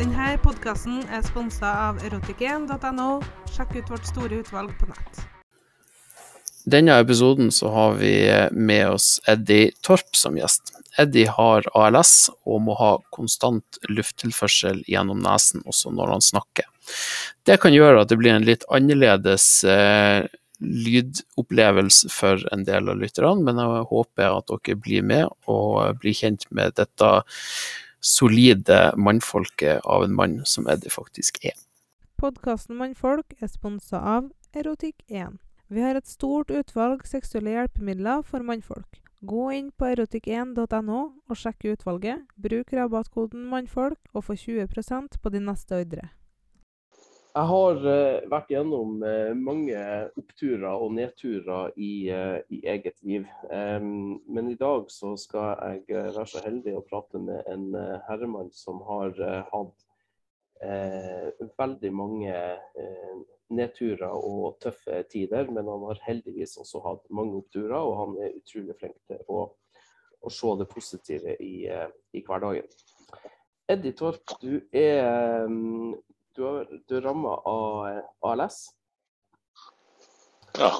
Denne podkasten er sponsa av erotikk1.no. Sjekk ut vårt store utvalg på nett. Denne episoden så har vi med oss Eddie Torp som gjest. Eddie har ALS og må ha konstant lufttilførsel gjennom nesen også når han snakker. Det kan gjøre at det blir en litt annerledes eh, lydopplevelse for en del av lytterne, men jeg håper at dere blir med og blir kjent med dette solide mannfolket av en mann som Eddie faktisk er. Podkasten Mannfolk er sponsa av Erotikk1. Vi har et stort utvalg seksuelle hjelpemidler for mannfolk. Gå inn på erotikk1.no og sjekk utvalget. Bruk rabattkoden 'mannfolk' og få 20% på din neste ordre. Jeg har uh, vært gjennom uh, mange oppturer og nedturer i, uh, i eget liv. Um, men i dag så skal jeg være så heldig å prate med en herremann som har hatt veldig mange nedturer og tøffe tider, men han har heldigvis også hatt mange oppturer, og han er utrolig flink til å, å se det positive i, i hverdagen. Eddie Torp, du er, du du er ramma av ALS. Ja.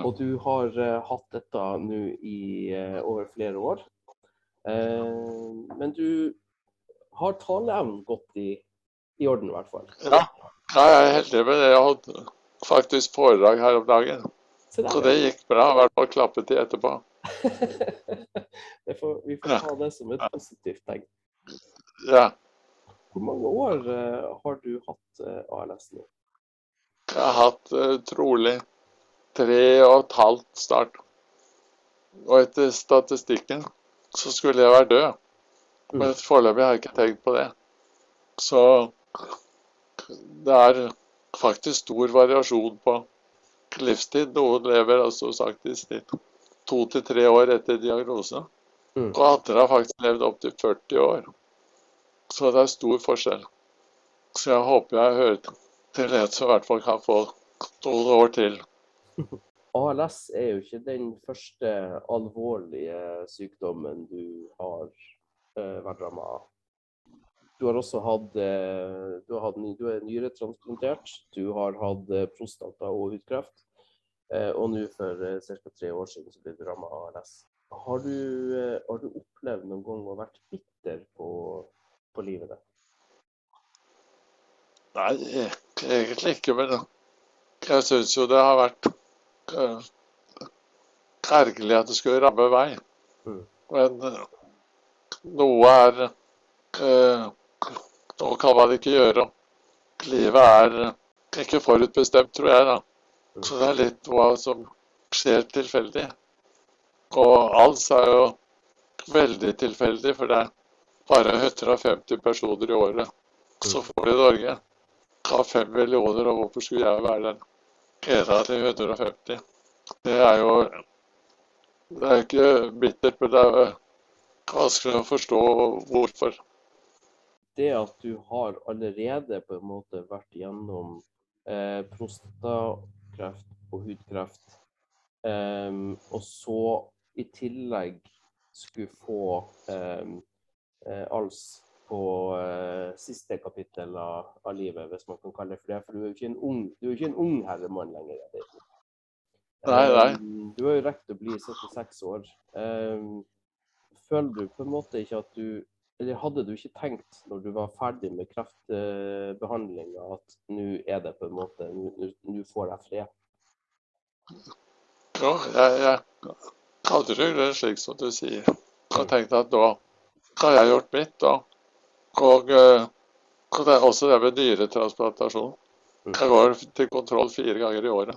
Og du har uh, hatt dette nå i uh, over flere år. Uh, men du har taleevnen gått i, i orden, i hvert fall. ja. Jeg er heldig med det. Jeg hadde faktisk foredrag her om dagen. Så, der, Så det gikk bra. I hvert fall klappet de etterpå. det får, vi får ta det som et positivt tegn. Ja. Hvor mange år eh, har du hatt eh, ALS nå? Jeg har hatt eh, trolig tre og et halvt start. Og etter statistikken så skulle jeg være død. Men foreløpig har jeg ikke tenkt på det. Så det er faktisk stor variasjon på livstid. Noen lever altså sagt i to til tre år etter diagnose. Mm. Og andre har faktisk levd opptil 40 år. Så det er stor forskjell. Så jeg håper jeg hører til en som i hvert fall kan få noen år til. ALS er jo ikke den første alvorlige sykdommen du har eh, vært ramma av. Du har også hatt, du hatt du er nyretransplantert, du har hatt eh, prostata- og hudkreft. Eh, og nå for ca. tre år siden så ble du ramma av ALS. Har du, har du opplevd noen gang å vært bitter på, på livet ditt? Nei, egentlig ikke, men jeg syns jo det har vært eh, ergerlig at det skulle ramme meg. Mm. Men eh, noe er eh, Noe kan man ikke gjøre. Livet er eh, ikke forutbestemt, tror jeg. da. Så det er litt hva som skjer tilfeldig. Og alt er jo veldig tilfeldig, for det er bare 150 personer i året Så får de Norge av fem millioner, og hvorfor skulle jeg være den ene av de 150? Det er jo Det er ikke bittert, men det er jo vanskelig å forstå hvorfor. det at du har allerede på en måte vært gjennom eh, prostatakreft og hudkreft, eh, og så i tillegg skulle få eh, ALS på eh, siste kapittel av, av livet, hvis man kan kalle det for det. For du er jo ikke en ung, du ikke en ung herremann lenger. Det. Nei, nei. Em, Du har jo rekt å bli 76 år. Føler du på en måte ikke at du eller hadde du ikke tenkt når du var ferdig med kreftbehandlinga at nå er det på en måte Nå får jeg fred? Jo, jeg, jeg hadde det slik som du sier. Jeg tenkte at nå har jeg gjort mitt. da. og, eh, det er også det med dyretransplantasjon. Jeg går til kontroll fire ganger i året.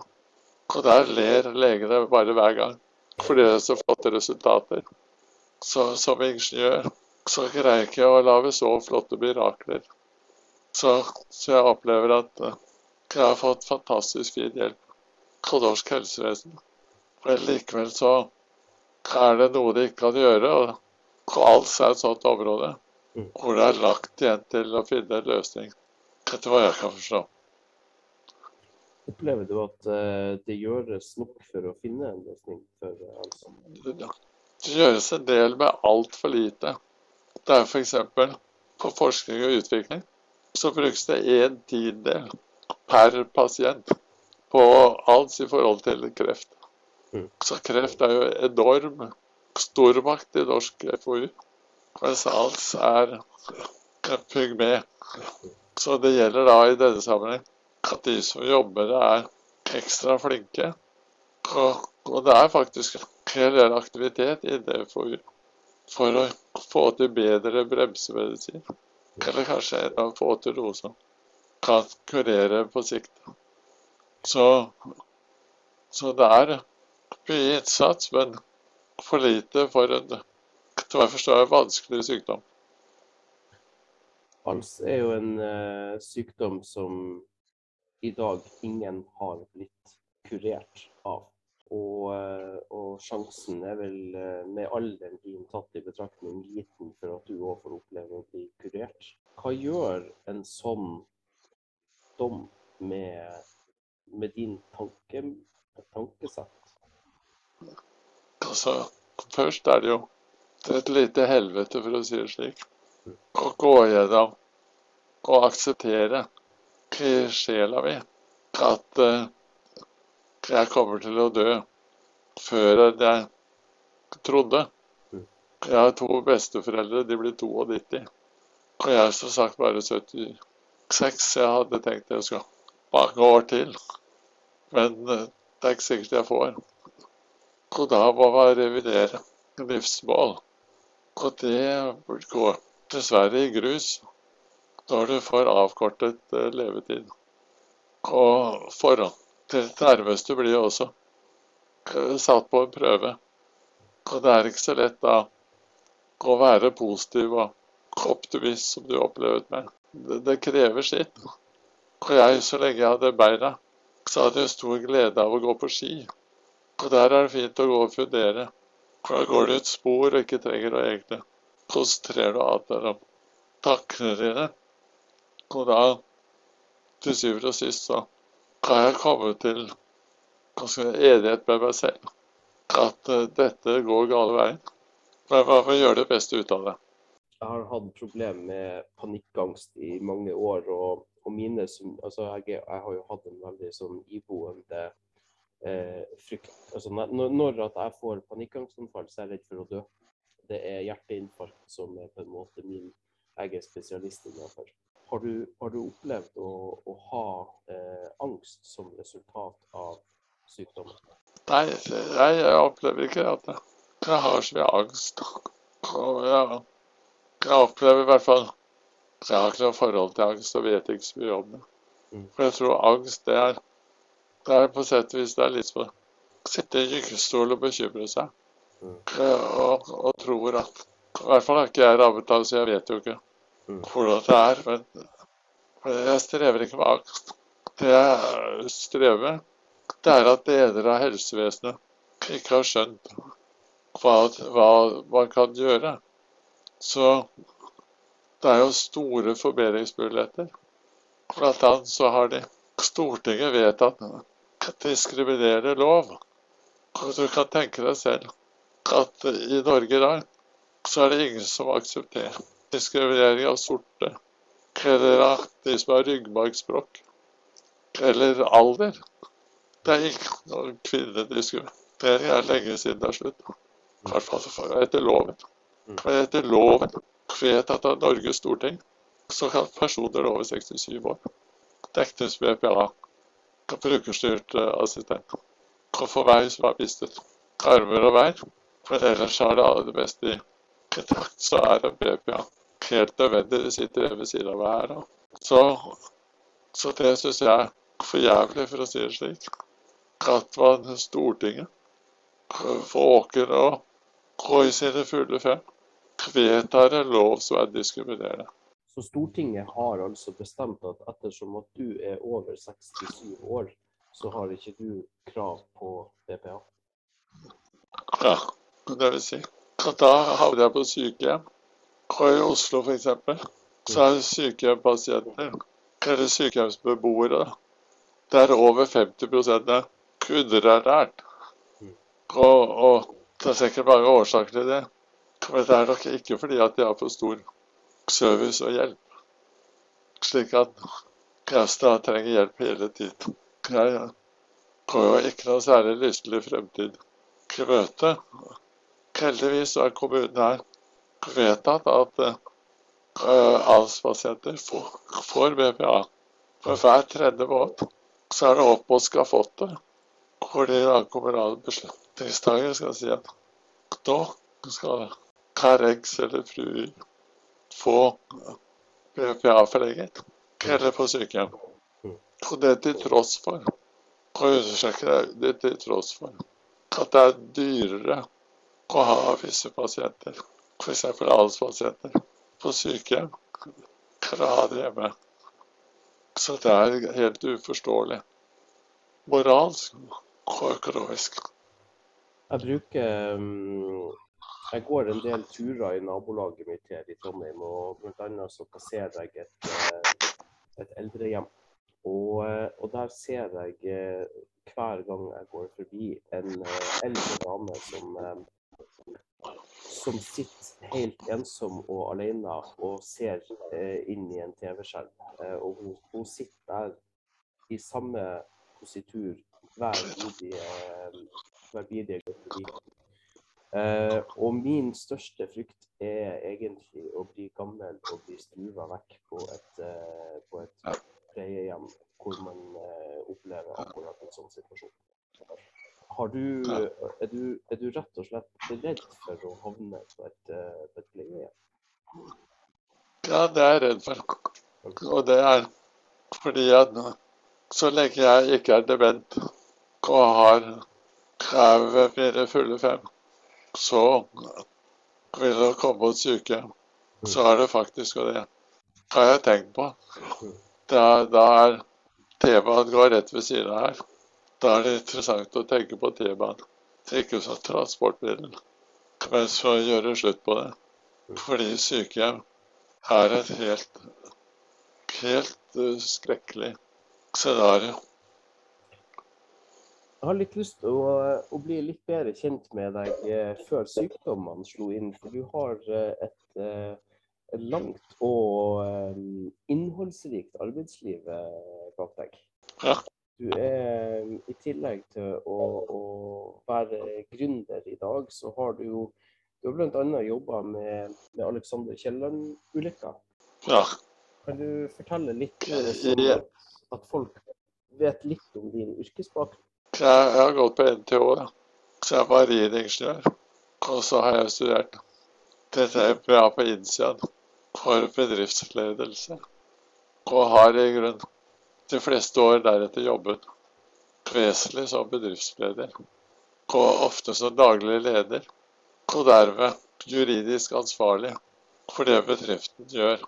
Og der ler legene bare hver gang. Fordi det er så flotte resultater. Så som ingeniør så greier jeg ikke å lage så flotte mirakler. Så, så jeg opplever at eh, jeg har fått fantastisk fin hjelp av norsk helsevesen. Men likevel så er det noe de ikke kan gjøre. Og ALS er et sånt område Mm. hvor det er lagt igjen til å finne en løsning. Etter hva jeg kan forstå. Opplever du at eh, det gjøres nok for å finne en løsning for eh, ALS? Det gjøres en del med altfor lite. Det er f.eks. på forskning og utvikling så brukes det en tiendedel per pasient på alt i forhold til kreft. Mm. Så kreft er jo enorm stormakt i norsk FoU, mens ALS er en pygme. Så det gjelder da i denne sammenheng at de som jobber er ekstra flinke. Og, og det er faktisk en del aktivitet i det for, for å få til bedre bremsemedisin. Eller kanskje å få til noe som kan kurere på sikt. Så, så det er mye innsats, men for lite for en til jeg forstår, vanskeligere sykdom. ALS er jo en uh, sykdom som i dag ingen har blitt kurert av. Og, eh, og sjansen er vel eh, med alderen din tatt i betraktning liten for at du òg får oppleve å bli kurert. Hva gjør en sånn dom med, med din tanke, tankesett? Altså, først er det jo et lite helvete, for å si det slik, å gå gjennom og akseptere i sjela mi at eh, jeg kommer til å dø før jeg trodde. Jeg har to besteforeldre, de blir 92. Og jeg er som sagt bare 76. Jeg hadde tenkt jeg skal mange år til. Men eh, det er ikke sikkert jeg får. Og da må man revidere livsmål. Og det går dessverre i grus når du får avkortet eh, levetid. Og forhånd til nærmeste blir også eh, satt på en prøve. Og det er ikke så lett da å være positiv og optimist som du opplevde med. Det, det krever sitt. Og jeg, så lenge jeg hadde beina, så hadde jeg stor glede av å gå på ski. Og der er det fint å gå og fundere. For da går du et spor og ikke trenger å egentlig konsentrere deg om tankene dine. Og da, til syvende og sist, så har jeg kommet til ganske enighet med meg selv. At uh, dette går gale veien. Men man må gjøre det beste ut av det. Jeg har hatt problemer med panikkangst i mange år. og, og mine, altså jeg, jeg har jo hatt en veldig sånn iboende eh, frykt. Altså når, at jeg får panikkangstanfall, så er jeg redd for å dø. Det er hjerteinfarkt som er på en måte min Jeg er spesialist innenfor. Har du, har du opplevd å, å ha eh, angst som resultat av sykdommen? Nei, jeg, jeg opplever ikke at jeg, jeg har så mye angst. Og jeg, jeg opplever i hvert fall Jeg har ikke noe forhold til angst og vet ikke så mye om det. Mm. For jeg tror angst, det er, det er på sett og vis det er litt som å sitte i gyngestol og bekymre seg. Mm. Og, og tror at I hvert fall har ikke jeg rammet av så jeg vet jo ikke Mm. hvordan det er. Men jeg strever ikke med angst. Det jeg strever med, det er at deler av helsevesenet ikke har skjønt hva, hva man kan gjøre. Så det er jo store forbedringsmuligheter. Blant annet så har de Stortinget vedtatt diskriminerende lov. Og du kan tenke deg selv at i Norge i dag så er det ingen som aksepterer diskriminering av sorte eller av de som har ryggmargsbrokk, eller alder. Det er ikke noen kvinnediskriminering. er lenge siden det er slutt. I hvert fall etter loven. Men etter loven vedtatt av Norges storting så kan personer over 67 år dektes med BPA, brukerstyrt eh, assistent. Og for hver har mistet armer og bein, men ellers er det aller beste i kontakt, så er det BPA helt nødvendig. De sitter ved siden av hver. Så, så det syns jeg er for jævlig, for å si det slik. At man Stortinget våker og går i sine fulle fem. Vedtar en lov som er diskriminerende. Så Stortinget har altså bestemt at ettersom at du er over 67 år, så har ikke du krav på BPA. Ja, det vil si at da havner jeg på sykehjem. Og i Oslo f.eks. så er sykehjempasienter, eller sykehjemsbeboere, det er over 50 er underernært. Og, og det er sikkert mange årsaker til det. Men det er nok ikke fordi at de har for stor service og hjelp. slik at Gaustra trenger hjelp hele tiden. Jeg går ikke noe særlig lystelig fremtid i møte. Heldigvis har kommunen her vedtatt at ALS-pasienter får, får BPA. For hver tredje måned så er det opp mot det. hvor de da kommunale beslutningstakere skal si at nå skal herr X eller fru få BPA forlenget, eller på sykehjem. Og det til tross for og understreker det til tross for at det er dyrere å ha visse pasienter, f.eks. ALS-pasienter, på sykehjem enn å ha det hjemme. Så det er helt uforståelig. Moralsk og økonomisk. Jeg bruker um, Jeg går en del turer i nabolaget mitt her i Trondheim, og bl.a. så passerer jeg et, eh, et eldrehjem. Og, eh, og, der ser jeg eh, hver gang jeg går forbi en eldre dame som, som sitter helt ensom og alene og ser inn i en TV-skjerm. Og hun, hun, sitter der i samme positur hver bidige går forbi. Uh, og min største frykt er egentlig å bli gammel og bli stuva vekk på et, eh, på et pleiehjem hvor man eh, opplever akkurat en sånn situasjon. Du, er, du, er, du, rett og slett redd for å havne på et, på et pleiehjem? Ja, det er jeg redd for. Og det er fordi at så lenge jeg ikke er dement og har ved fulle fem, så vil det komme på et sykehjem. Så er det faktisk og det har jeg tenkt på. Da, da er T-banen går rett ved siden av her. Da er det interessant å tenke på T-banen. Ikke som transportmiddel, men så gjøre slutt på det. Fordi sykehjem er et helt, helt uh, skrekkelig scenario. Jeg har litt lyst til å, å, bli litt bedre kjent med deg eh, før sykdommene slo inn. For du har eh, et, eh, et langt og innholdsrikt arbeidsliv bak deg. Ja. Du er i tillegg til å, å være gründer i dag, så har du jo du har bl.a. jobba med, med Alexander Kielland-ulykka. Ja. Kan du fortelle litt sånn at, at folk vet litt om din yrkesbakgrunn? Jeg, jeg har gått på NTH, da. så jeg er mariningeniør. Og så har jeg studert TTMPA på innsida for bedriftsledelse. Og har i grunn de fleste år deretter jobbet vesentlig som bedriftsleder. Og ofte som daglig leder. Og derved juridisk ansvarlig for det bedriften gjør.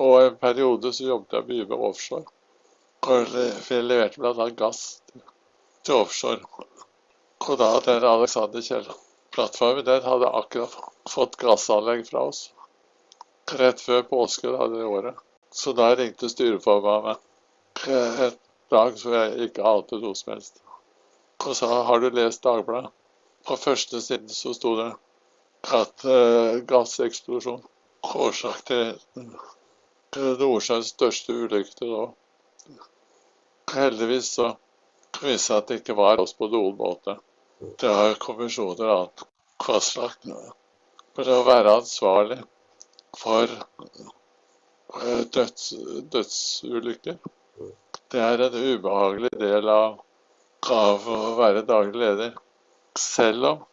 Og en periode så jobbet jeg mye med offshore. Og leverte bl.a. gass til offshore. Og da den Alexander Kielland-plattformen den hadde akkurat fått gassanlegg fra oss. Rett før påske da det året. Så da ringte styreformannen en dag som jeg ikke ante noe som helst. Og sa har du lest Dagbladet? På første siden så sto det at uh, gasseksplosjon årsak til Nordsjøens største ulykke til nå. Heldigvis så viste at det ikke var oss på noen måte. Det har kommisjoner fastlagt. For å være ansvarlig for eh, døds, dødsulykker, det er en ubehagelig del av, av å være daglig leder. Selv om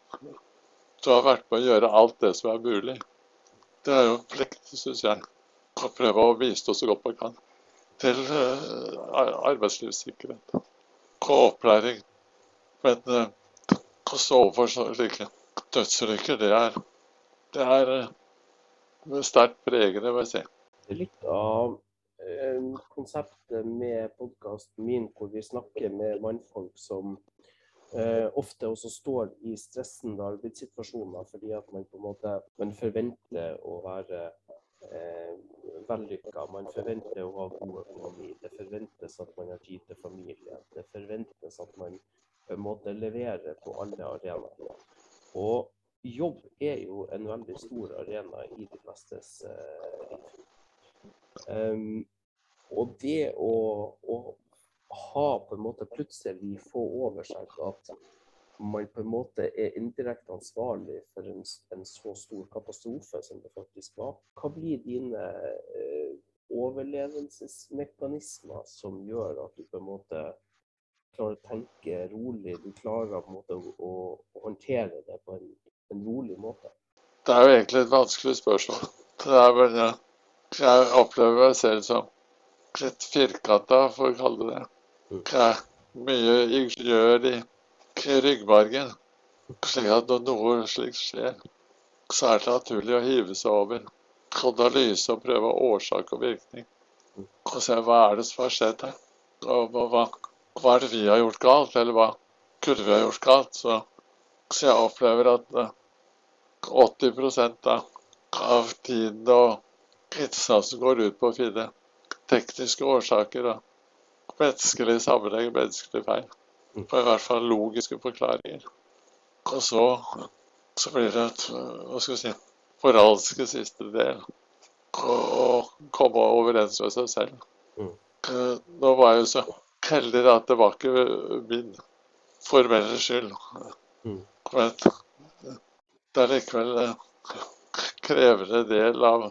du har vært med å gjøre alt det som er mulig. Det er jo en plikt, syns jeg, å prøve å bistå så godt man kan til uh, arbeidslivssikkerhet og opplæring. Men eh, å stå overfor slike dødsulykker, det er, det er uh, sterkt pregende, vil jeg si. Litt av uh, konseptet med podkasten min, hvor vi snakker med mannfolk som eh, ofte også står i stressende arbeidssituasjoner fordi at man på en måte man forventer å være eh, vellykka. Man forventer å ha god økonomi. Det forventes at tid til familie. Det forventes at man på en måte leverer på alle arenaer. Og jobb er jo en veldig stor arena i de flestes eh, liv. Um, og det å, å ha på en måte plutselig få over seg at man på en måte er indirekte ansvarlig for en, en så stor katastrofe som det faktisk var. Hva blir dine eh, overlevelsesmekanismer som gjør at du på en måte klarer å tenke rolig, du klarer på en måte å, å, håndtere det på en, en rolig måte? Det er jo egentlig et vanskelig spørsmål. Det er vel, ja. Jeg opplever meg selv som litt firkanta, for å kalle det det. Det er mye ingeniør i, i ryggmargen. Slik at når noe slikt skjer, så er det naturlig å hive seg over analyse og prøve årsak og virkning. Og se hva er det som har skjedd her. Og hva, hva, er det vi har gjort galt, eller hva kunne vi ha gjort galt? Så, så jeg opplever at uh, 80 av, av tiden og innsatsen går ut på å finne tekniske årsaker og menneskelig sammenheng, menneskelig feil. På i hvert fall logiske forklaringer. Og så, så blir det et hva skal vi si, moralske siste del. Og komme overens med seg selv. Mm. Eh, Nå var jeg jo så heldig at det var ikke min formelle skyld. Mm. Men det er likevel en krevende del av,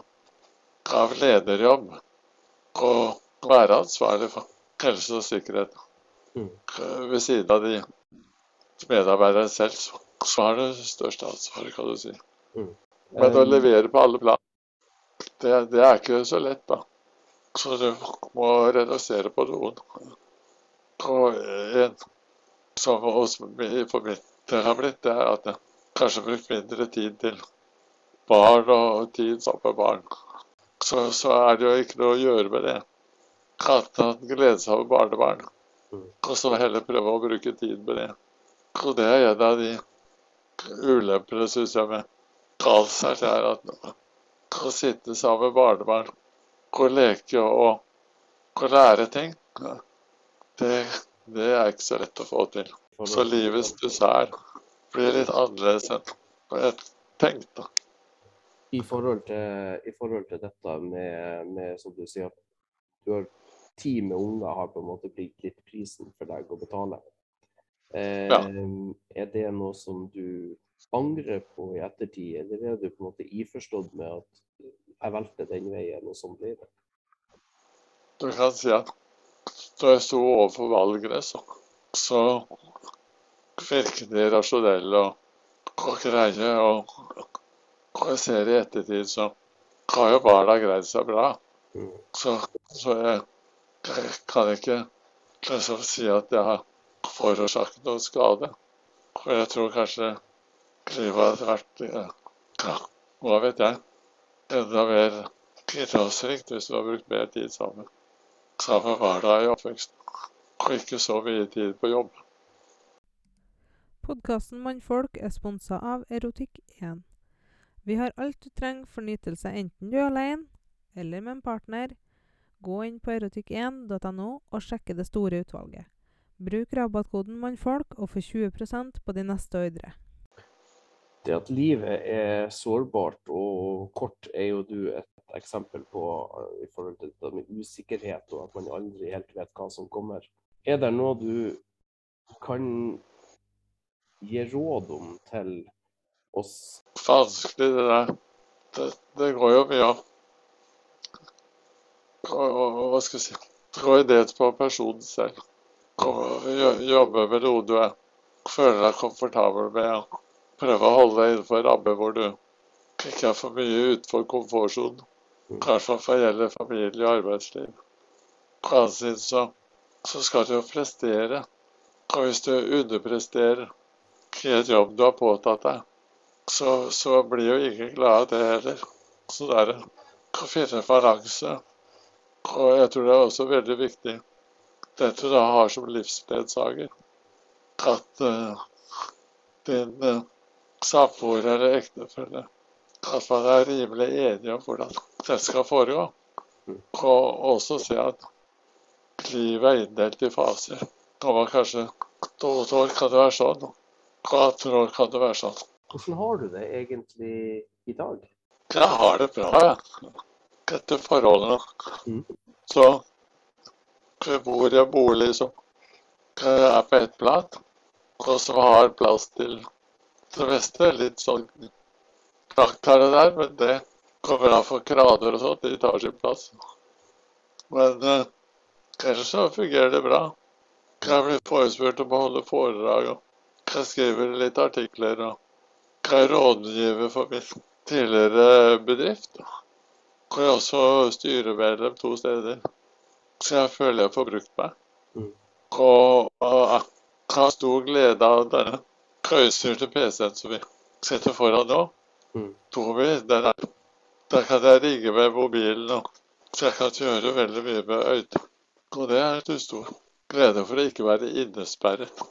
av lederjobb å være ansvarlig for helse og sikkerhet. Mm. Ved siden av de medarbeiderne selv, så har det største ansvaret, kan du si. Men å Um, levere på alle plan, det, det er ikke så lett, da. Så du må redusere på noen. Og en som også for mitt del har blitt, det er at jeg kanskje brukt mindre tid til barn og tid sammen med barn. Så, så er det jo ikke noe å gjøre med det. At han gleder seg over barnebarn. Mm. Og så heller prøve å bruke tid med det. Og det er en av de ulempene, syns jeg, med Karlsberg, det er at å sitte sammen med barnebarn, og leke og, og lære ting, det, det er ikke så lett å få til. Så livets dessert blir litt annerledes enn jeg tenkte. I forhold til, i forhold til dette med, med, som du sier, at du har ti med unger har på en måte blitt litt prisen for deg å betale. Eh, Ja. Er det noe som du angrer på i ettertid, eller er du på en måte iforstått med at jeg valgte den veien, og sånn blir det? Du kan si at da jeg sto overfor valgene, så, så virket de rasjonelle og, og greie. Og, og jeg ser i ettertid, så har jo barna greid seg bra. Mm. Så, så jeg, jeg kan ikke liksom si at jeg har forårsaket noen skade. Og jeg tror kanskje livet hadde vært ja, hva vet jeg, enda mer innholdsrikt hvis du har brukt mer tid sammen. Med barna i oppveksten, og ikke så mye tid på jobb. Podkasten Mannfolk er sponsa av Erotikk1. Vi har alt du trenger for nytelse enten du er alene eller med en partner. Gå inn på erotikk1.no og sjekke det store utvalget. Bruk rabattkoden mannfolk og få 20% på de neste ordre. Det at livet er sårbart og kort, er jo du et eksempel på i forhold til det med usikkerhet, og at man aldri helt vet hva som kommer. Er det noe du kan gi råd om til oss? Vanskelig det der. Det, det går jo mye og, Hva skal jeg si Det går jo på personen selv. Jobbe med noe du er, føler deg komfortabel med. og Prøve å holde deg innenfor ramme hvor du ikke er for mye utenfor komfortsonen. Kanskje hva gjelder familie og arbeidsliv. På annen side så, så skal du jo prestere. Og hvis du underpresterer i et jobb du har påtatt deg, så, så blir jo ingen glad av det heller. Så det er å finne en balanse. Og jeg tror det er også veldig viktig det du da har som livsledsager. At uh, din uh, samboer eller ektefelle at man er rimelig enige om hvordan det skal foregå. Og også se at livet er inndelt i faser. Og man kanskje to år kan det være sånn, og 18 år kan det være sånn. Hvordan har du det egentlig i dag? Jeg har det bra, jeg. Etter forholdene. Mm. Så Jeg bor i en bolig som er på ett plan, og som har plass til det meste. Litt sånn prakt her og der, men det kommer an for kraner og sånt. De tar sin plass. Men eh, ellers så fungerer det bra. Jeg blir forespurt om å holde foredrag, og jeg skriver litt artikler. og Jeg er rådgiver for min tidligere bedrift. Og jeg er også styremedlem to steder. Så jeg føler jeg får brukt meg. Mm. Og, og jeg har stor glede av denne køystyrte PC-en som vi sitter foran nå. Mm. Tobi, der, er, der kan jeg ringe med mobilen, og så jeg kan gjøre veldig mye med øynene. Og det er en stor glede for å ikke være innesperret.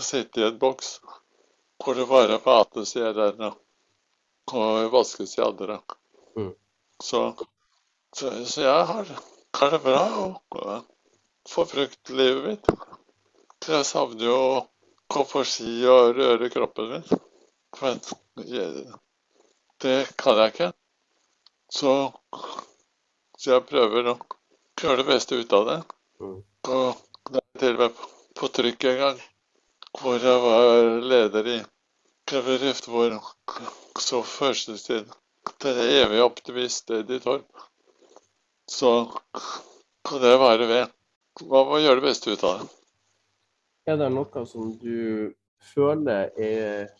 Sitte i en boks hvor det bare mates i den og, og vaskes i andre. Mm. Så, så, så jeg har, har det bra og, og får brukt livet mitt. Jeg savner jo gå på ski og røre kroppen min. Men det kan jeg ikke. Så, så jeg prøver å gjøre det beste ut av det. Mm. Og det er til og med på, trykk en gang, hvor jeg var leder i en bedrift hvor så til den evige optimist Eddie Torp. Så kan det være ved. Man må gjøre det beste ut av det. Er det noe som du føler er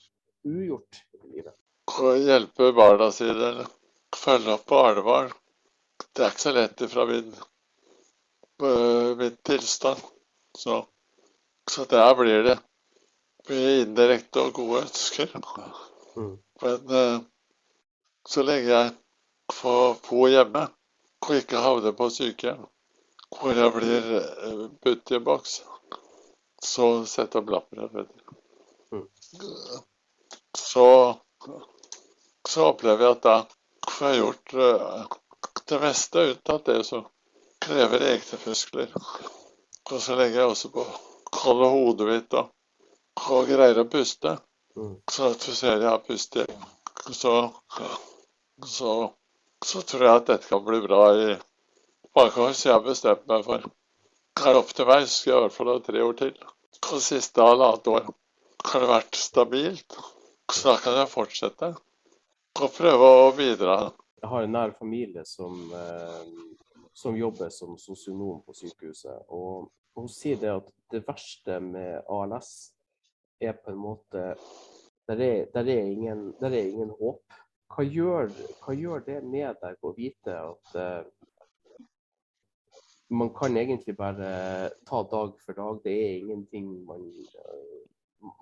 ugjort i livet? Å hjelpe barna sine, følge opp barnebarn, det er ikke så lett ifra min, øh, min tilstand. Så, så der blir det mye indirekte og gode ønsker. Mm. Men øh, så lenge jeg får bo hjemme og ikke havner på sykehjem, hvor jeg blir øh, budt i en boks, så setter jeg lapper jeg vet. du. Så, så opplever jeg at da får jeg gjort øh, det meste, unntatt det som krever egne muskler. Og så legger jeg også på holder hodet mitt og, og greier å puste, Mm. så at du ser jeg har pustet. så, så, så tror jeg at dette kan bli bra i mange år. Så jeg har bestemt meg for Er så skal jeg i hvert fall ha tre år til. Og siste halvannet år har det vært stabilt. Så da kan jeg fortsette og prøve å bidra. Jeg har en nær familie som, eh, som jobber som sosionom på sykehuset. Og hun sier det at det verste med ALS er på en måte Der er, der er, ingen, der er ingen håp. Hva gjør, hva gjør det med deg å vite at eh, man kan egentlig bare ta dag for dag? Det er ingenting man eh,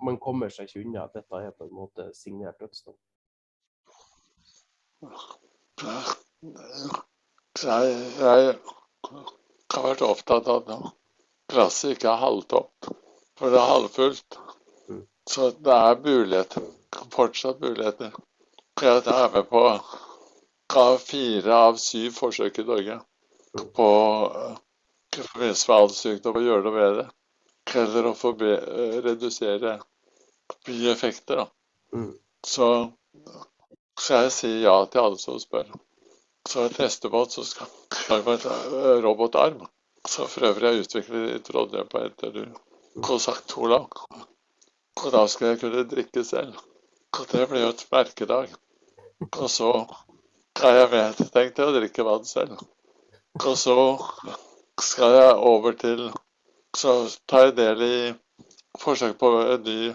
Man kommer seg ikke unna. Dette er på en måte signert dødsdom. Jeg, jeg har vært opptatt av at glasset ikke er halvtomt, for det er halvfullt. Mm. Så det er muligheter. Fortsatt muligheter. Jeg er med på fire av syv forsøk i Norge på eh, i forbindelse med all sykdom å gjøre noe med det. Eller å eh, redusere bieffekter. Da. Mm. Så skal jeg si ja til alle som spør. Så et neste måned så skal jeg ha en eh, robotarm. Så for øvrig jeg utviklet i Trondheim på NTNU. Kosak Olav. Og da skal jeg kunne drikke selv. Og det blir jo et merkedag. Og så er jeg med tenkt å drikke vann selv. Og så skal jeg over til Så tar jeg del i forsøk på en ny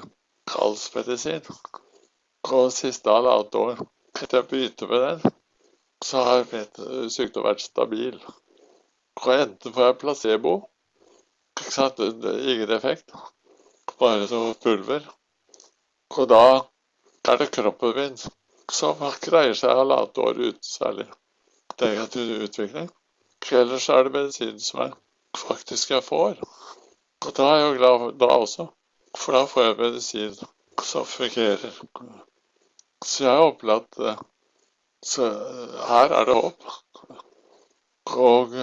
kalsmedisin. Og siste halvannet år etter jeg begynte med den, så har min sykdom vært stabil. Og enten får jeg placebo, ikke sant, ingen effekt, bare som pulver. Og da er det kroppen min som greier seg halvannet år uten særlig negativ utvikling. Ellers er det medisinen som jeg faktisk jeg får. Og da er jeg jo glad da også, for da får jeg medisin som fungerer. Så jeg har at det. Så her er det håp. Og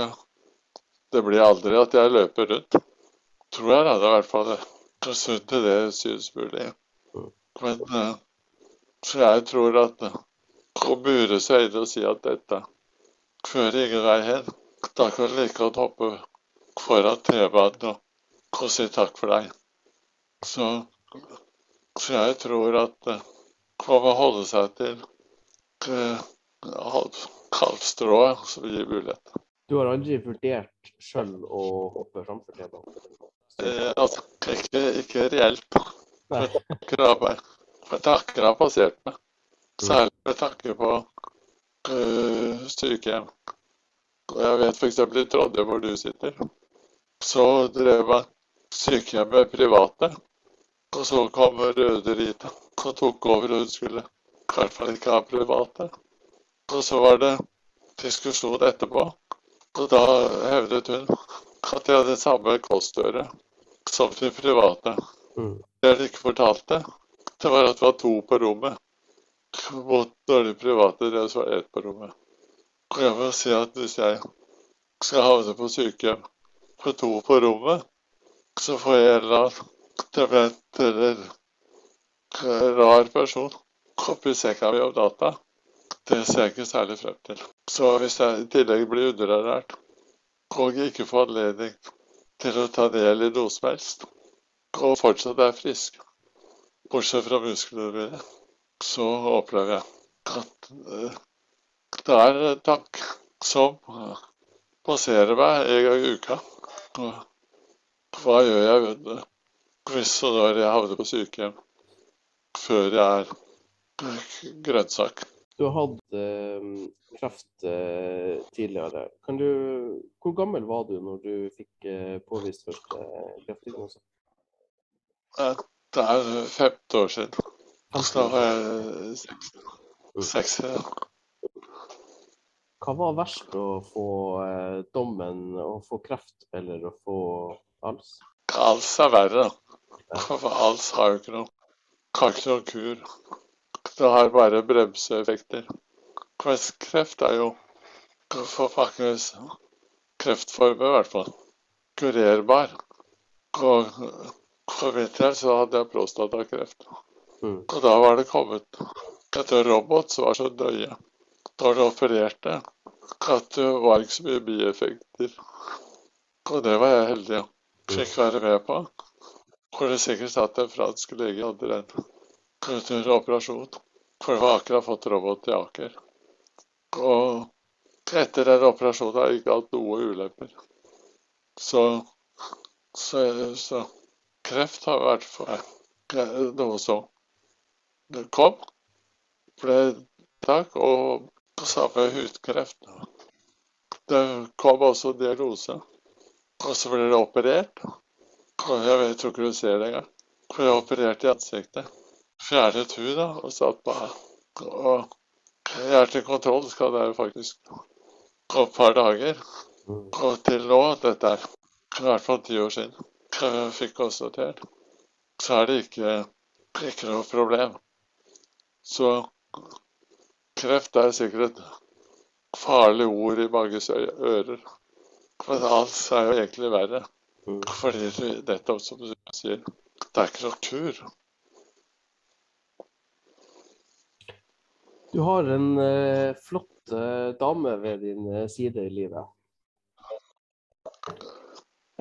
det blir aldri at jeg løper rundt. Tror jeg da, det er i hvert fall sunt til det synes mulig. Men eh, så jeg tror at eh, å mure seg inne og si at dette fører ingen vei hen, da kan du like godt hoppe foran T-banen og, si takk for deg. Så, så jeg tror at eh, man må holde seg til eh, strå som gir mulighet. Du har aldri vurdert sjøl å hoppe framfor T-banen? Eh, altså, ikke, ikke reelt. For takker har passert meg. Særlig med tanke på eh, sykehjem. Og jeg vet f.eks. i Trondheim hvor du sitter, så drev man sykehjemmet private. Og så kom Røde Rita og tok over, hun skulle i hvert fall ikke ha private. Og så var det diskusjon etterpå, og da hevdet hun at de hadde samme kostøre som de private. Mm. Det de ikke fortalte, det var at det var to på rommet. Mot når de private drev, så var ett på rommet. Jeg må si at hvis jeg skal havne på sykehjem på to på rommet, så får jeg en eller annen dement eller rar person oppi senga mi om natta. Det ser jeg ikke særlig frem til. Så hvis jeg i tillegg blir underernært og ikke får anledning til å ta del i noe som helst, og fortsatt er frisk, bortsett fra musklene mine, så opplever jeg at eh, det er en tank som eh, passerer meg en gang i uka. Hva gjør jeg hvis og når jeg havner på sykehjem før jeg er eh, grønnsak? Du har hatt eh, kreft eh, tidligere. Kan du, hvor gammel var du når du fikk eh, påvist første kreftdiagnose? Eh, Det er 15 år siden. Da var jeg seks. seks ja. Hva var verst å få eh, dommen å få kreft eller å få ALS? Als er verre. For als har jo ikke noe har ikke noen kur. Det har bare bremseeffekter. Mens kreft er jo for faktisk kreftformer i hvert fall kurerbar. Og for vinteren så hadde jeg prostatakreft. Mm. Og da var det kommet etter robot som var så nøye da refererte, at det var ikke så mye bieffekter. Og det var jeg heldig og fikk være med på. Hvor det sikkert satt en fransk lege under en operasjon. For det var akkurat fått robot i Aker. Og etter den operasjonen har jeg ikke hatt noe ulemper. Så, så, så kreft har vært for meg noe som kom, ble takk, og samme hudkreft. Det kom også diagnose, og så ble det operert. Og jeg tror ikke du ser det engang. For jeg opererte i ansiktet. Fjernet hud da, og satt på Og jeg er til kontroll, skal det jo faktisk gå et par dager. Og til nå, dette er i hvert fall ti år siden, jeg fikk konstatert, så er det ikke, ikke noe problem. Så kreft er sikkert et farlig ord i manges ører. Men alt er jo egentlig verre. Mm. Fordi det, nettopp som du sier, det er ikke noe kur. Du har en eh, flott eh, dame ved din eh, side i livet.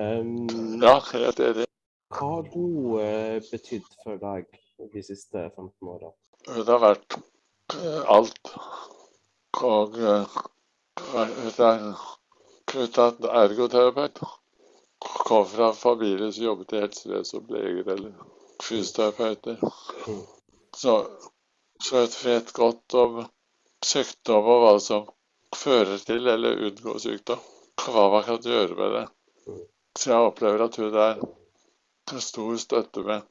Um, Ja, helt enig. Hva har hun eh, betydd for deg de siste 15 åra? Hun har vært alt. Og utdannet ergoterapeut. Kom fra familien familie som jobbet i helsevesenet som leger eller fysioterapeuter. Så, så jeg vet godt om sykdom og hva som fører til eller unngår sykdom. Hva man kan gjøre med det. Så jeg opplever at hun er til stor støtte med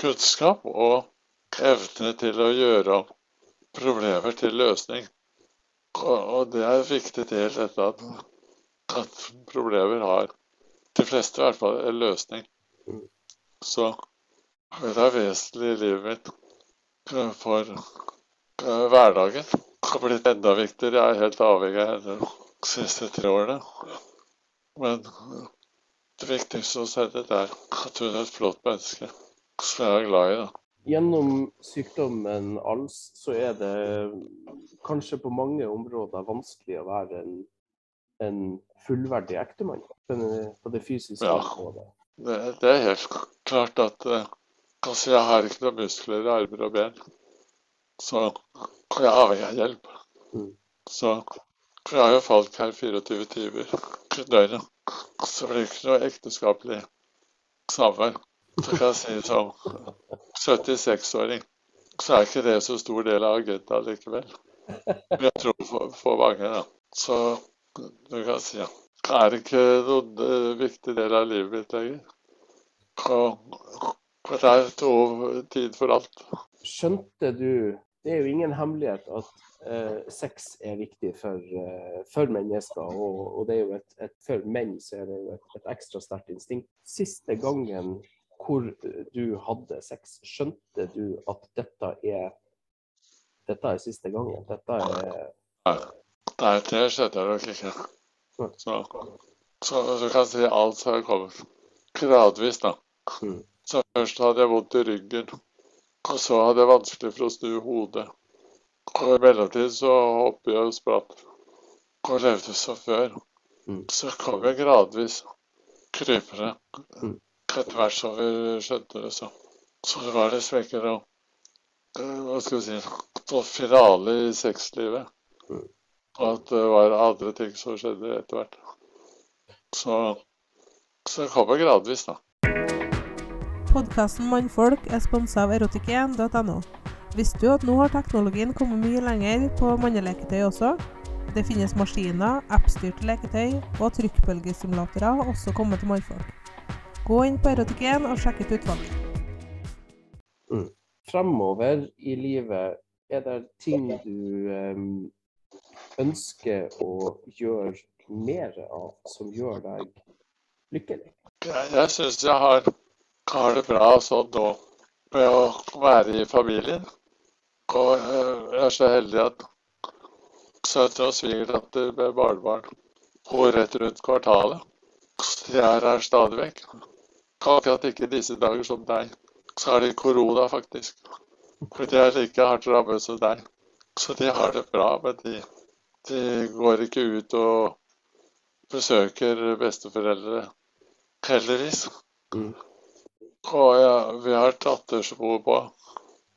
kunnskap og evne til å gjøre om problemer til løsning. Og, det er viktig del dette at, at problemer har, de fleste i hvert fall, en løsning. Så det er vesentlig i livet mitt eh, for eh, hverdagen. Det har blitt enda viktigere. Jeg er helt avhengig av henne de siste tre årene. Men det viktigste hos henne er at hun er et flott menneske som jeg er glad i. da. Gjennom sykdommen ALS så er det kanskje på mange områder vanskelig å være en en fullverdig ektemann på det, fysiske Ja. området. Det, det er helt klart at eh, altså jeg har ikke noen muskler i armer og ben. Så kan jeg er avhengig av hjelp. Mm. Så jeg har jo folk her 24 timer i døgnet. Så det blir ikke noe ekteskapelig samvær. Så kan jeg si som 76-åring, så er ikke det så stor del av agenda likevel. Men jeg tror for, for mange, da. Så du kan si ja. Det er ikke noen eh, viktig del av livet mitt lenger. Og, det er to tid for alt. Skjønte du Det er jo ingen hemmelighet at eh, sex er viktig for, eh, for mennesker, og, og det er jo et, et, for menn så er det jo et, et ekstra sterkt instinkt. Siste gangen hvor du hadde sex, skjønte du at dette er dette er siste gangen? Dette er Nei, det skjedde nok ikke. Så, så du kan si alt har kommet gradvis, da. Mm. Så først hadde jeg vondt i ryggen, og så hadde jeg vanskelig for å snu hodet. Og i mellomtiden så hoppet jeg og spratt og levde som før. Mm. Så kom jeg gradvis krypende Mm. Etter hvert som vi skjønte det. Så, så var det svekkere noe eh, Hva skal vi si noe finale i sexlivet. Og at det var andre ting som skjedde etter hvert. Så, så det kommer gradvis, da. Podkasten Mannfolk er sponsa av erotikk1.no. Visste du at nå har teknologien kommet mye lenger på manneleketøy også? Det finnes maskiner, appstyrte leketøy og trykkbølgesimulatorer har også kommet til mannfolk. Gå inn på erotikk1 og sjekk ut utvalget. fremover i livet, er det ting du um, ønsker å gjøre mer av som gjør deg lykkelig? Jeg, jeg syns jeg har, har det bra sånn nå med å være i familien. Og eh, jeg er så heldig at søster og svigerdatter med barnebarn bor rett rundt kvartalet. Så de er her stadig vekk. Akkurat ikke i disse dager som deg. Så har de korona, faktisk. For de er like hardt rammet som deg. Så de har det bra, men de, de går ikke ut og besøker besteforeldre heldigvis. Mm. Og ja, vi har datter som bor på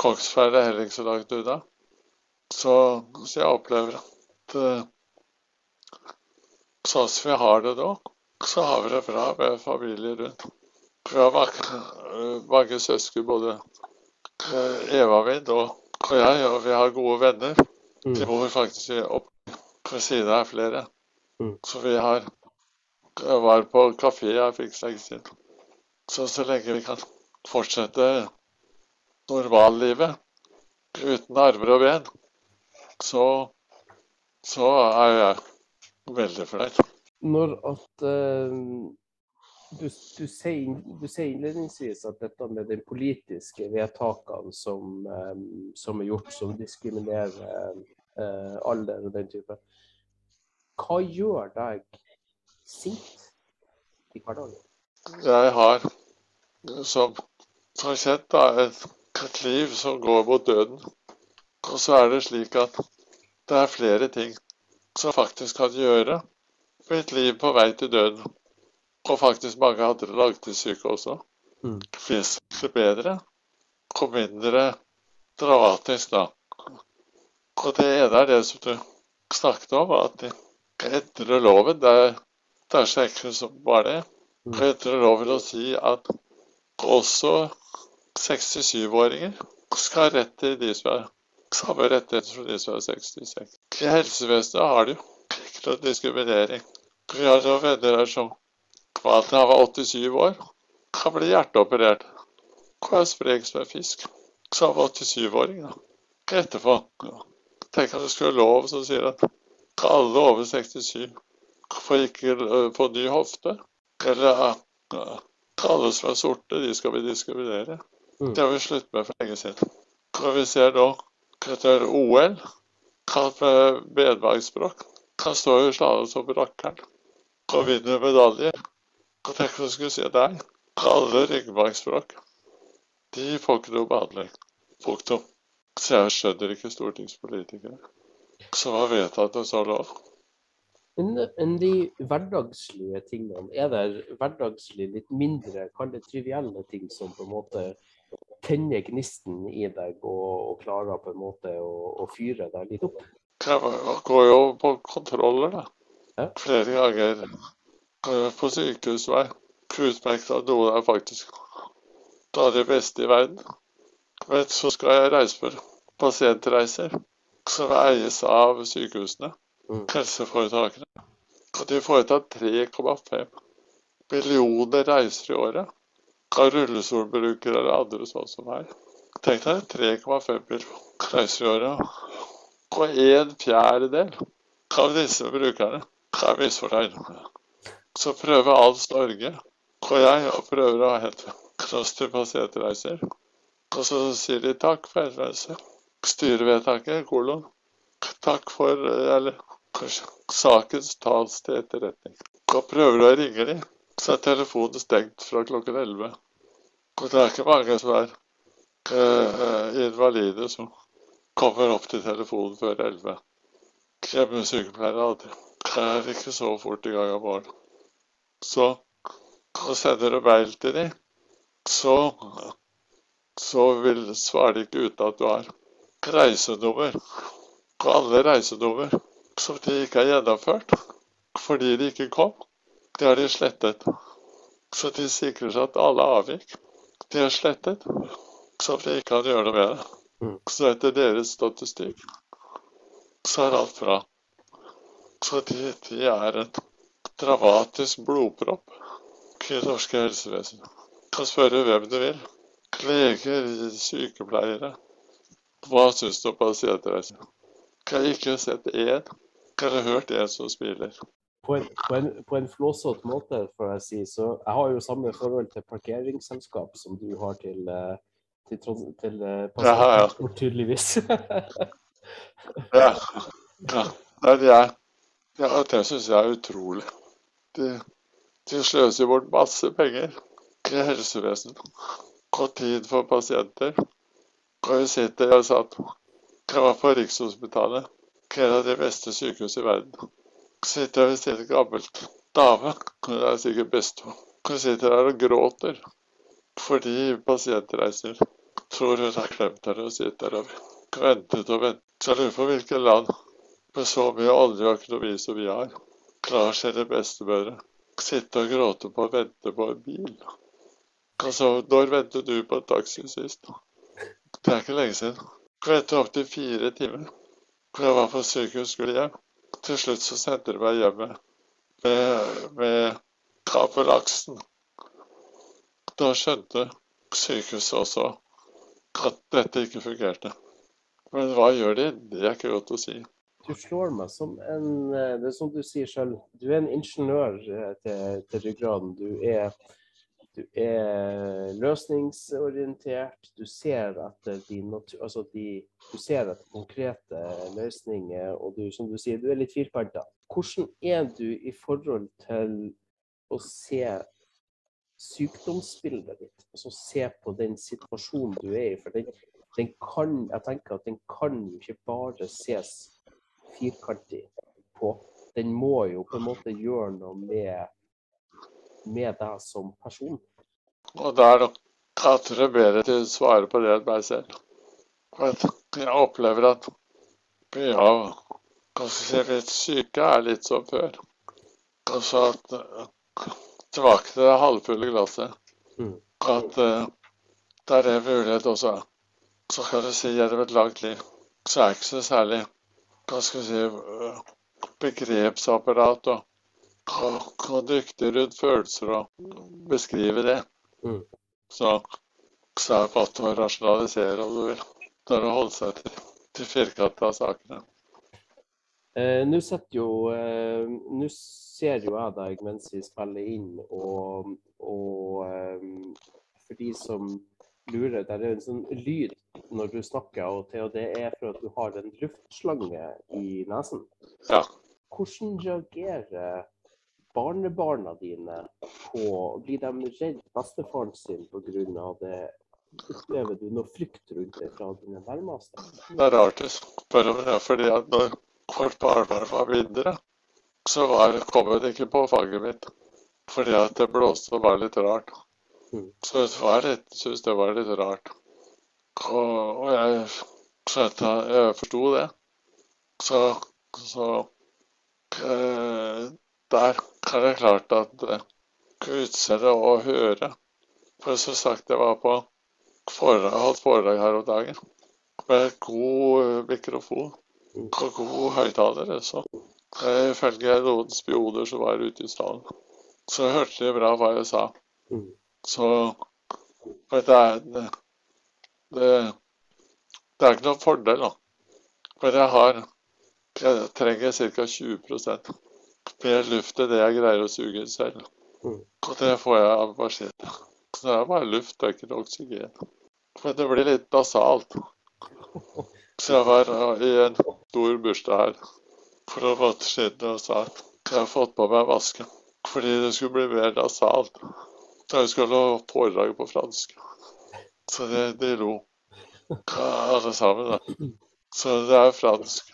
Kongsberg, det er heller ikke så langt unna. Så, så jeg opplever at eh, sånn som vi har det nå, så har vi det bra med familie rundt. Vi har mange, søsken, både eh, Eva min og, og jeg, og vi har gode venner. Mm. De bor faktisk opp ved siden av flere. Mm. Så vi har jeg var på kafé jeg fikk lenge siden. Så så lenge vi kan fortsette normallivet uten armer og ben, så, så er jeg veldig fornøyd. Når at eh, du, du, sier, du sier innledningsvis at dette med de politiske vedtakene som, eh, som er gjort, som diskriminerer eh, alder og den type, hva gjør deg sint i hverdagen? Jeg har som, et, et liv som går mot døden. Og så er det slik at det er flere ting som faktisk kan gjøre mitt liv på vei til døden. Og faktisk mange andre langtidssyke også. Mm. Vesentlig bedre og mindre dramatisk, da. Og det ene er det som du snakket om, at de endrer loven. Det er, så enkelt som bare det. Mm. Etter loven å si at også 67-åringer skal ha rett til de som er samme rettigheter som de som er 66. I helsevesenet har de jo ikke noen diskriminering. Vi har noen venner her som til han var 87 år, kan bli hjerteoperert. Og er sprek som en fisk. Så han var 87-åring, da. Etterpå Tenk at det skulle være lov som sier at alle over 67 får ikke øh, få ny hofte. Eller at alle som er sorte, de skal vi diskriminere. Mm. Det har vi sluttet med for lenge siden. Og vi ser nå etter OL, kalt med bedvangsbrokk, kan stå i slalåm som rakkeren og vinne medaljer. Og tenkte jeg skulle si deg, alle ryggmargsbrokk, de får ikke noe behandling. Punktum. Så jeg skjønner ikke stortingspolitikere som har vedtatt en sånn lov. Men de hverdagslige tingene, er det hverdagslig litt mindre, kall det trivielle ting som på en måte tenner gnisten i deg og, og klarer på en måte å, å fyre deg litt opp? Det går jo på kontroller, da. Ja. Flere ganger. Jo på sykehusvei. Utmerket noen er faktisk det beste i verden. Men så skal jeg reise for pasientreiser, som eies av sykehusene, Mm. helseforetakene. Og de foretar 3,5 millioner reiser i året av rullestolbrukere eller andre sånn som meg. Tenk deg 3,5 millioner reiser i året. Og en fjerdedel av disse brukerne er misfornøyd. Så prøver Alls Norge og jeg og prøver å ha helt kloster til pasientreiser. Og så sier de takk for henvendelse. Styrevedtaket, kolon. Takk for eh, Eller sakens tas til etterretning. Og prøver å ringe de, så er telefonen stengt fra klokken 11. Og det er ikke mange som er eh, invalide som kommer opp til telefonen før 11. Hjemmesykepleiere er ikke så fort i gang om morgenen. Så og sender du mail til dem, så, så vil svarer de ikke uten at du har reisenummer. Og alle reisenummer som de ikke har gjennomført fordi de ikke kom, det har de slettet. Så de sikrer seg at alle avvik de har slettet, så de ikke kan gjøre noe med det. Mm. Så etter deres statistikk så er alt bra. Så de, de er en dramatisk blodpropp i det norske helsevesen. Du kan spørre hvem du vil. Leger, sykepleiere. Hva syns du om pasientreiser? Jeg har ikke sett én eller hørt en som smiler. På en, på en, på en flåsete måte, får jeg si, så jeg har jo samme forhold til parkeringsselskap som du har til, til, til, til eh, Ja, ja. Ja. Det er det jeg ja, det syns jeg er utrolig. De, de sløser bort masse penger i helsevesenet og tid for pasienter. Og hun sitter og satt Jeg var på Rikshospitalet, et av de beste sykehusene i verden. Sitter ved siden av en gammel dame, hun er sikkert bestemor. Hun sitter der og gråter fordi pasientreiser tror hun har glemt henne og sitter der og ventet og ventet. Så jeg lurer på hvilket land med så mye olje og økonomi som vi har, klarer sine bestemødre sitte og gråte på å vente på en bil. Altså, når ventet du på en taxi sist? Det er ikke lenge siden. Ventet opptil fire timer. For jeg var på sykehus, skulle hjem. Til slutt så sendte de meg hjem med, med, kabelaksen. Da skjønte sykehuset også at dette ikke fungerte. Men hva gjør de? Det er ikke godt å si. Du slår meg som en eh, Det er som du sier selv, du er en ingeniør eh, til, til ryggraden. Du er, du er løsningsorientert. Du ser etter de, altså de, du ser etter konkrete løsninger, og du, som du sier, du er litt firkanta. Hvordan er du i forhold til å se sykdomsbildet ditt? Altså se på den situasjonen du er i. For den, den kan, jeg tenker at den kan ikke bare ses firkantig på. Den må jo på en måte gjøre noe med, med deg som person. Og det er nok andre bedre til å svare på det enn meg selv. Jeg opplever at mye av litt syke er litt som før. Altså at eh, tilbake til det halvfulle glasset. Mm. At der det er mulighet også. Så kan du si gjennom et langt liv, så er det ikke så særlig hva skal vi si, øh, begrepsapparat og, hva dyktig rundt følelser og beskrive det. Mm. Så, så er det godt å rasjonalisere, om du vil. Er å holde seg til, til firkanta sakene. Eh, Nå sitter jo eh, Nå ser jo jeg deg mens vi spiller inn, og, og eh, for de som lurer, det er en sånn lyd når du snakker og til, og det er for at du har en luftslange i nesen. Ja. Hvordan reagerer barnebarna dine på Blir de redd bestefaren sin pga. det? Opplever du noe frykt rundt det fra dine nærmeste? Det er rart å spørre om det, fordi at når vårt barnebarn var mindre, så var, kom hun ikke på faget mitt. Fordi at det blåste og var litt rart. Mm. Så det var litt, synes det var litt rart. Og, og jeg skjønte Jeg forsto det. Så, så eh, Der er det klart at eh, utseende og høre For som sagt, jeg var på foredrag, holdt foredrag her om dagen med god eh, mikrofon og god høyttaler. Så eh, ifølge noen spioner som var ute i salen, så hørte de bra hva jeg sa. Så for det er det, det, det er ikke noen fordel, da. For jeg har Jeg trenger ca. 20 mer luft enn det jeg greier å suge selv. Mm. Og det får jeg av maskinen. Så det er bare luft, det er ikke noe oksygen. Men det blir litt nasalt. Så jeg var i en stor bursdag her for noen måneder siden og sa at jeg har fått på meg maske fordi det skulle bli mer nasalt. Da jeg skulle ha foredrag på fransk. Så de, det lo, alle sammen. da. Så det er fransk,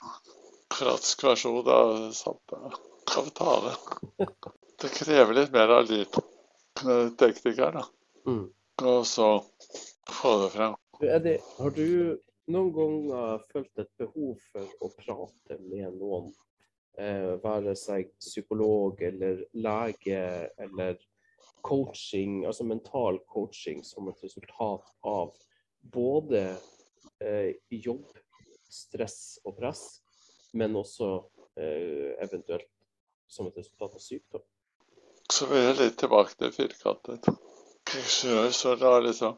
fransk versjon av samme kapitale. Det krever litt mer av lydteknikeren, da. Mm. Og så få det frem. Eddie, har du noen ganger følt et behov for å prate med noen? Eh, være seg psykolog eller lege eller coaching, altså mental coaching som et resultat av både eh, jobb, stress og press, men også eh, eventuelt som et resultat av sykdom. Så vi er litt tilbake til firkantet. Ingeniør så da liksom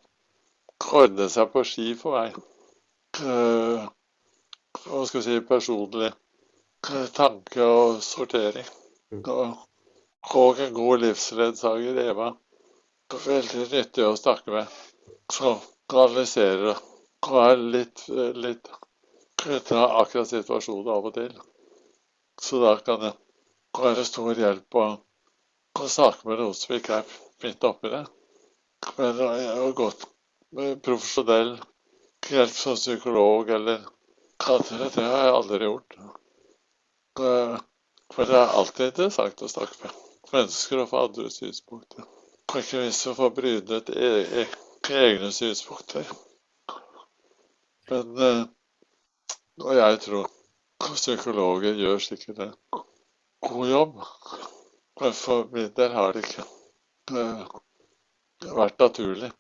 ordne seg på ski for meg. Eh, Hva skal vi si personlig eh, tanke og sortering. Mm. Og, og en god livsledsager, Eva. Veldig nyttig å snakke med. Som kanaliserer og er litt, litt av akkurat situasjonen av og til. Så da kan det være stor hjelp å å snakke med noen som ikke er midt oppi det. Men jeg har gått med profesjonell hjelp som psykolog eller kanskje det har jeg aldri gjort. For det er alltid interessant å snakke med mennesker og få andre synspunkter. Og ikke minst å få brynet e e egne synspunkter. Men eh, Og jeg tror psykologer gjør sikkert en god jobb. Men for min del har det ikke eh, vært naturlig.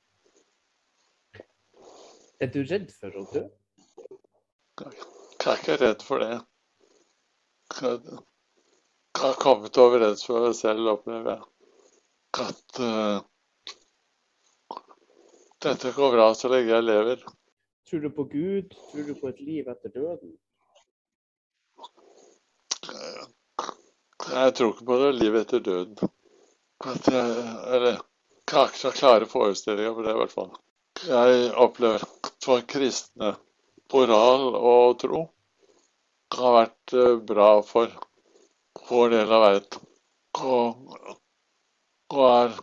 Er du redd for å dø? Jeg er ikke redd for det. Har kommet overens med meg selv, opplever jeg, at uh, dette går bra så lenge jeg lever. Tror du på Gud? Tror du på et liv etter døden? Jeg tror ikke på det livet etter døden. At jeg, eller, jeg har ikke så klare forestillinger på det, i hvert fall. Jeg opplever for kristne moral og tro har vært eh, bra for vår del av verden. Og, og er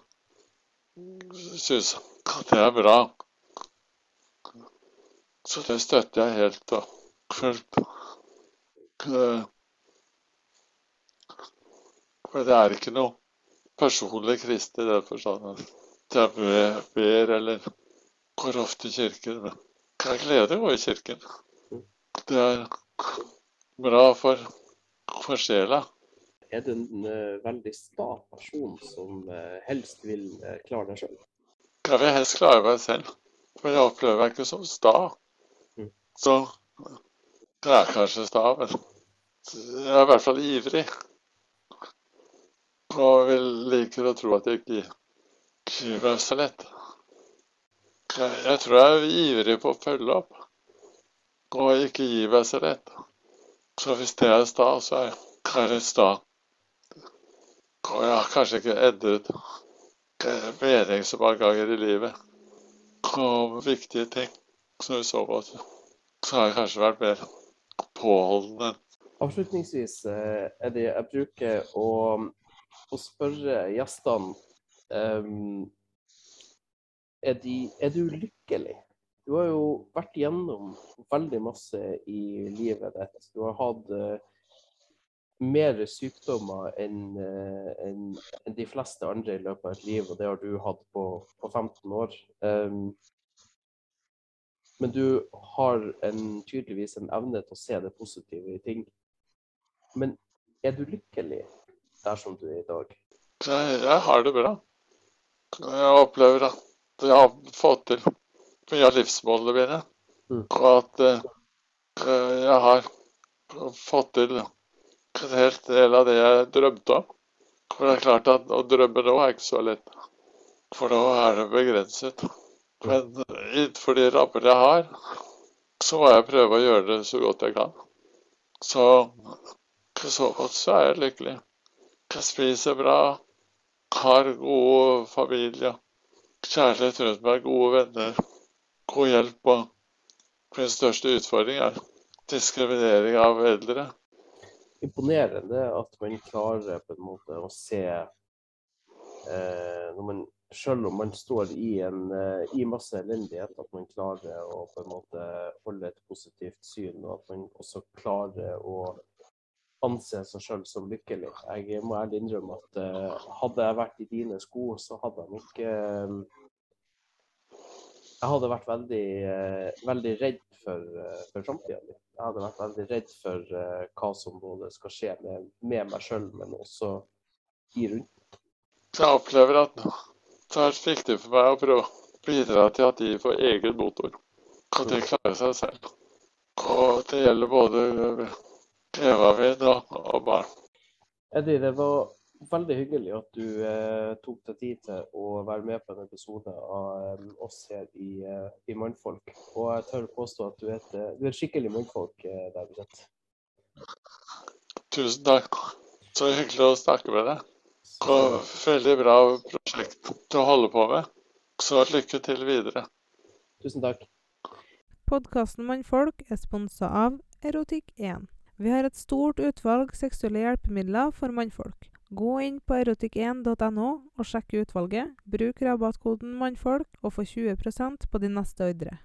syns det er bra. Så det støtter jeg helt og fullt. Eh, For det er ikke noe personlig kristelig i den forstand jeg be- ber eller går ofte i kirken. Men det er glede å gå i kirken. Det er bra for, for sjela. Er du en eh, veldig sta person som eh, helst vil eh, klare deg sjøl? Jeg vil helst klare meg selv, for jeg opplever meg ikke som sta. Mm. Så jeg er kanskje sta, men jeg er i hvert fall ivrig. Og vil liker å tro at jeg ikke gir meg så lett. Jeg, jeg tror jeg er ivrig på å følge opp, og ikke gi meg så lett. Så hvis det er sta, så er jeg kanskje sta. Og har kanskje ikke endret mening så mange ganger i livet om viktige ting. som vi så på, så har jeg kanskje vært mer påholdende. Avslutningsvis, eh, Eddie, jeg bruker å, å spørre gjestene um, er, de, er du lykkelig? Du har jo vært gjennom veldig masse i livet ditt. Du har hatt eh, mer sykdommer enn en, enn- enn de fleste andre i løpet av et liv, og det har du hatt på, på 15 år. Um, men du har en, tydeligvis en evne til å se det positive i ting. Men er du lykkelig der som du er i dag? Jeg, jeg har det bra. Jeg opplever at jeg har fått til mye av livsmålene mine. Mm. Og at eh, eh, jeg har fått til en helt del av det jeg drømte om. For det er klart at å drømme nå er ikke så lett. For nå er det begrenset. Men innenfor de rammer jeg har, så må jeg prøve å gjøre det så godt jeg kan. Så i så måte så er jeg lykkelig. Jeg spiser bra, har god familie, kjærlighet rundt meg, gode venner, god hjelp. Og min største utfordring er diskriminering av eldre. Imponerende at man klarer på en måte å se eh, man, Selv om man står i, en, eh, i masse elendighet, at man klarer å på en måte holde et positivt syn, og at man også klarer å anse seg selv som lykkelig. Jeg må ærlig innrømme at eh, hadde jeg vært i dine sko, så hadde jeg nok eh, Jeg hadde vært veldig, eh, veldig redd for, uh, for framtida mi. Jeg hadde vært veldig redd for eh, hva som både skal skje med, med meg sjøl, men også i rundt. Jeg opplever at det vært viktig for meg å prøve å bidra til at de får egen motor. At de klarer seg selv. Og det gjelder både Eva min og, og barn. Eddie, det var veldig hyggelig at du eh, tok deg tid til å være med på en episode av eh, oss her i, eh, i Mannfolk. Og jeg tør påstå at du er et, eh, du er et skikkelig mannfolk eh, der vi sitter. Tusen takk. Så hyggelig å snakke med deg. Og veldig bra prosjekt du holder på med. Så lykke til videre. Tusen takk. Podkasten Mannfolk er sponsa av Erotikk1. Vi har et stort utvalg seksuelle hjelpemidler for mannfolk. Gå inn på erotikk1.no og sjekk utvalget. Bruk rabattkoden 'mannfolk' og få 20% på din neste ordre.